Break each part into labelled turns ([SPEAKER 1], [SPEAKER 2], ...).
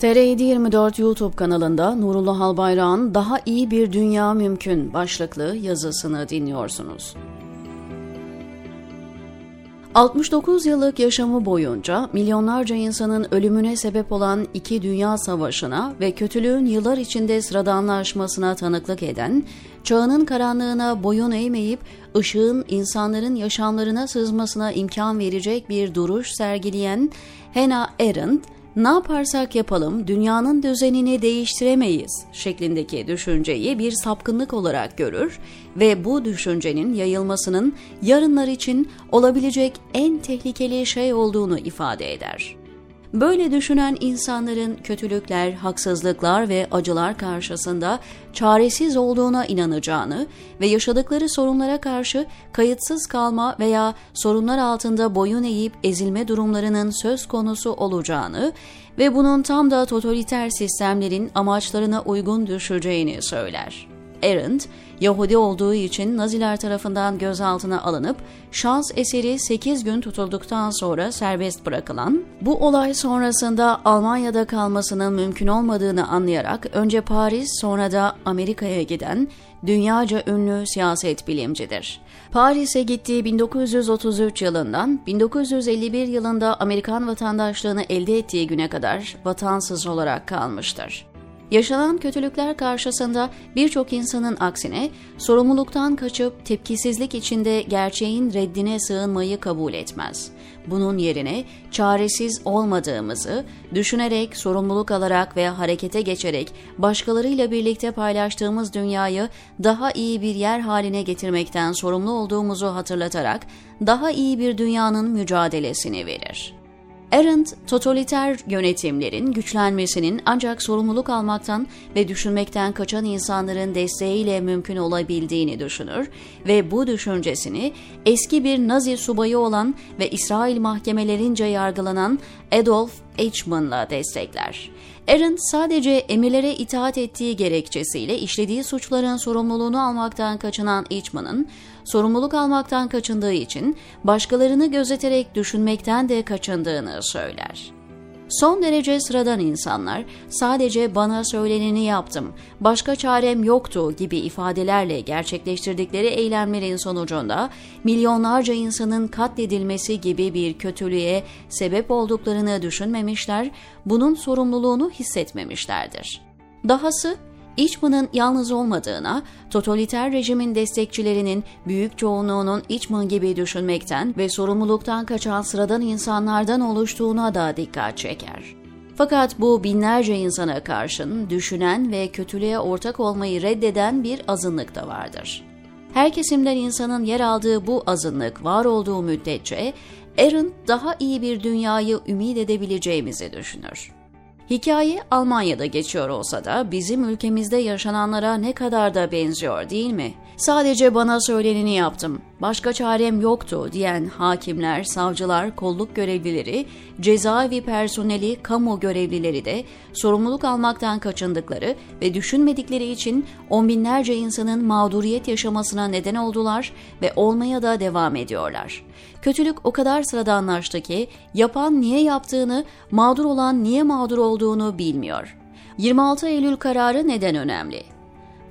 [SPEAKER 1] TR724 YouTube kanalında Nurullah Albayrak'ın Daha iyi Bir Dünya Mümkün başlıklı yazısını dinliyorsunuz. 69 yıllık yaşamı boyunca milyonlarca insanın ölümüne sebep olan iki dünya savaşına ve kötülüğün yıllar içinde sıradanlaşmasına tanıklık eden, çağının karanlığına boyun eğmeyip ışığın insanların yaşamlarına sızmasına imkan verecek bir duruş sergileyen Hannah Arendt, ne yaparsak yapalım dünyanın düzenini değiştiremeyiz şeklindeki düşünceyi bir sapkınlık olarak görür ve bu düşüncenin yayılmasının yarınlar için olabilecek en tehlikeli şey olduğunu ifade eder. Böyle düşünen insanların kötülükler, haksızlıklar ve acılar karşısında çaresiz olduğuna inanacağını ve yaşadıkları sorunlara karşı kayıtsız kalma veya sorunlar altında boyun eğip ezilme durumlarının söz konusu olacağını ve bunun tam da totaliter sistemlerin amaçlarına uygun düşeceğini söyler. Arendt, Yahudi olduğu için Naziler tarafından gözaltına alınıp şans eseri 8 gün tutulduktan sonra serbest bırakılan, bu olay sonrasında Almanya'da kalmasının mümkün olmadığını anlayarak önce Paris sonra da Amerika'ya giden dünyaca ünlü siyaset bilimcidir. Paris'e gittiği 1933 yılından 1951 yılında Amerikan vatandaşlığını elde ettiği güne kadar vatansız olarak kalmıştır. Yaşanan kötülükler karşısında birçok insanın aksine sorumluluktan kaçıp tepkisizlik içinde gerçeğin reddine sığınmayı kabul etmez. Bunun yerine çaresiz olmadığımızı düşünerek, sorumluluk alarak ve harekete geçerek başkalarıyla birlikte paylaştığımız dünyayı daha iyi bir yer haline getirmekten sorumlu olduğumuzu hatırlatarak daha iyi bir dünyanın mücadelesini verir. Arendt, totaliter yönetimlerin güçlenmesinin ancak sorumluluk almaktan ve düşünmekten kaçan insanların desteğiyle mümkün olabildiğini düşünür ve bu düşüncesini eski bir Nazi subayı olan ve İsrail mahkemelerince yargılanan Adolf Eichmann'la destekler. Arendt sadece emirlere itaat ettiği gerekçesiyle işlediği suçların sorumluluğunu almaktan kaçınan Eichmann'ın sorumluluk almaktan kaçındığı için başkalarını gözeterek düşünmekten de kaçındığını söyler. Son derece sıradan insanlar sadece bana söyleneni yaptım, başka çarem yoktu gibi ifadelerle gerçekleştirdikleri eylemlerin sonucunda milyonlarca insanın katledilmesi gibi bir kötülüğe sebep olduklarını düşünmemişler, bunun sorumluluğunu hissetmemişlerdir. Dahası İçman'ın yalnız olmadığına, totaliter rejimin destekçilerinin büyük çoğunluğunun İçman gibi düşünmekten ve sorumluluktan kaçan sıradan insanlardan oluştuğuna da dikkat çeker. Fakat bu binlerce insana karşın düşünen ve kötülüğe ortak olmayı reddeden bir azınlık da vardır. Her kesimden insanın yer aldığı bu azınlık var olduğu müddetçe Arendt daha iyi bir dünyayı ümit edebileceğimizi düşünür. Hikaye Almanya'da geçiyor olsa da bizim ülkemizde yaşananlara ne kadar da benziyor değil mi? Sadece bana söyleneni yaptım, başka çarem yoktu diyen hakimler, savcılar, kolluk görevlileri, cezaevi personeli, kamu görevlileri de sorumluluk almaktan kaçındıkları ve düşünmedikleri için on binlerce insanın mağduriyet yaşamasına neden oldular ve olmaya da devam ediyorlar. Kötülük o kadar sıradanlaştı ki yapan niye yaptığını, mağdur olan niye mağdur olduğunu bilmiyor. 26 Eylül kararı neden önemli?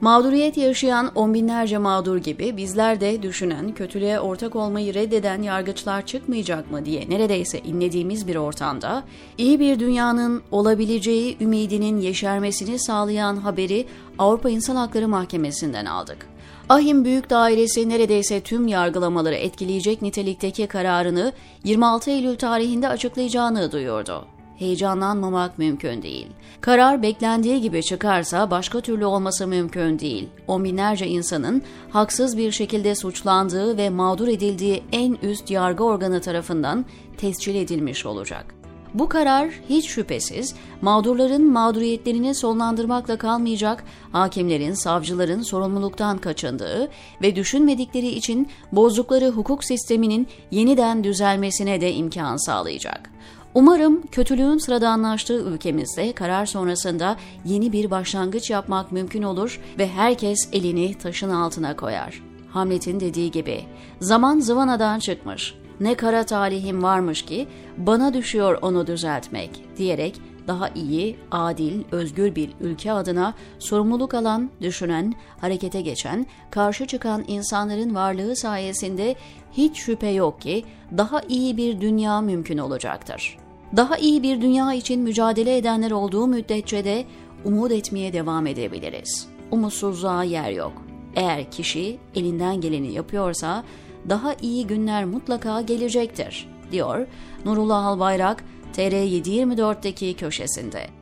[SPEAKER 1] Mağduriyet yaşayan on binlerce mağdur gibi bizler de düşünen, kötülüğe ortak olmayı reddeden yargıçlar çıkmayacak mı diye neredeyse inlediğimiz bir ortamda, iyi bir dünyanın olabileceği ümidinin yeşermesini sağlayan haberi Avrupa İnsan Hakları Mahkemesi'nden aldık. Ahim Büyük Dairesi neredeyse tüm yargılamaları etkileyecek nitelikteki kararını 26 Eylül tarihinde açıklayacağını duyurdu heyecanlanmamak mümkün değil. Karar beklendiği gibi çıkarsa başka türlü olması mümkün değil. On binlerce insanın haksız bir şekilde suçlandığı ve mağdur edildiği en üst yargı organı tarafından tescil edilmiş olacak. Bu karar hiç şüphesiz mağdurların mağduriyetlerini sonlandırmakla kalmayacak, hakimlerin, savcıların sorumluluktan kaçındığı ve düşünmedikleri için bozdukları hukuk sisteminin yeniden düzelmesine de imkan sağlayacak. Umarım kötülüğün sıradanlaştığı ülkemizde karar sonrasında yeni bir başlangıç yapmak mümkün olur ve herkes elini taşın altına koyar. Hamlet'in dediği gibi, zaman zıvanadan çıkmış, ne kara talihim varmış ki bana düşüyor onu düzeltmek diyerek daha iyi, adil, özgür bir ülke adına sorumluluk alan, düşünen, harekete geçen, karşı çıkan insanların varlığı sayesinde hiç şüphe yok ki daha iyi bir dünya mümkün olacaktır. Daha iyi bir dünya için mücadele edenler olduğu müddetçe de umut etmeye devam edebiliriz. Umutsuzluğa yer yok. Eğer kişi elinden geleni yapıyorsa daha iyi günler mutlaka gelecektir, diyor Nurullah Albayrak TR724'deki köşesinde.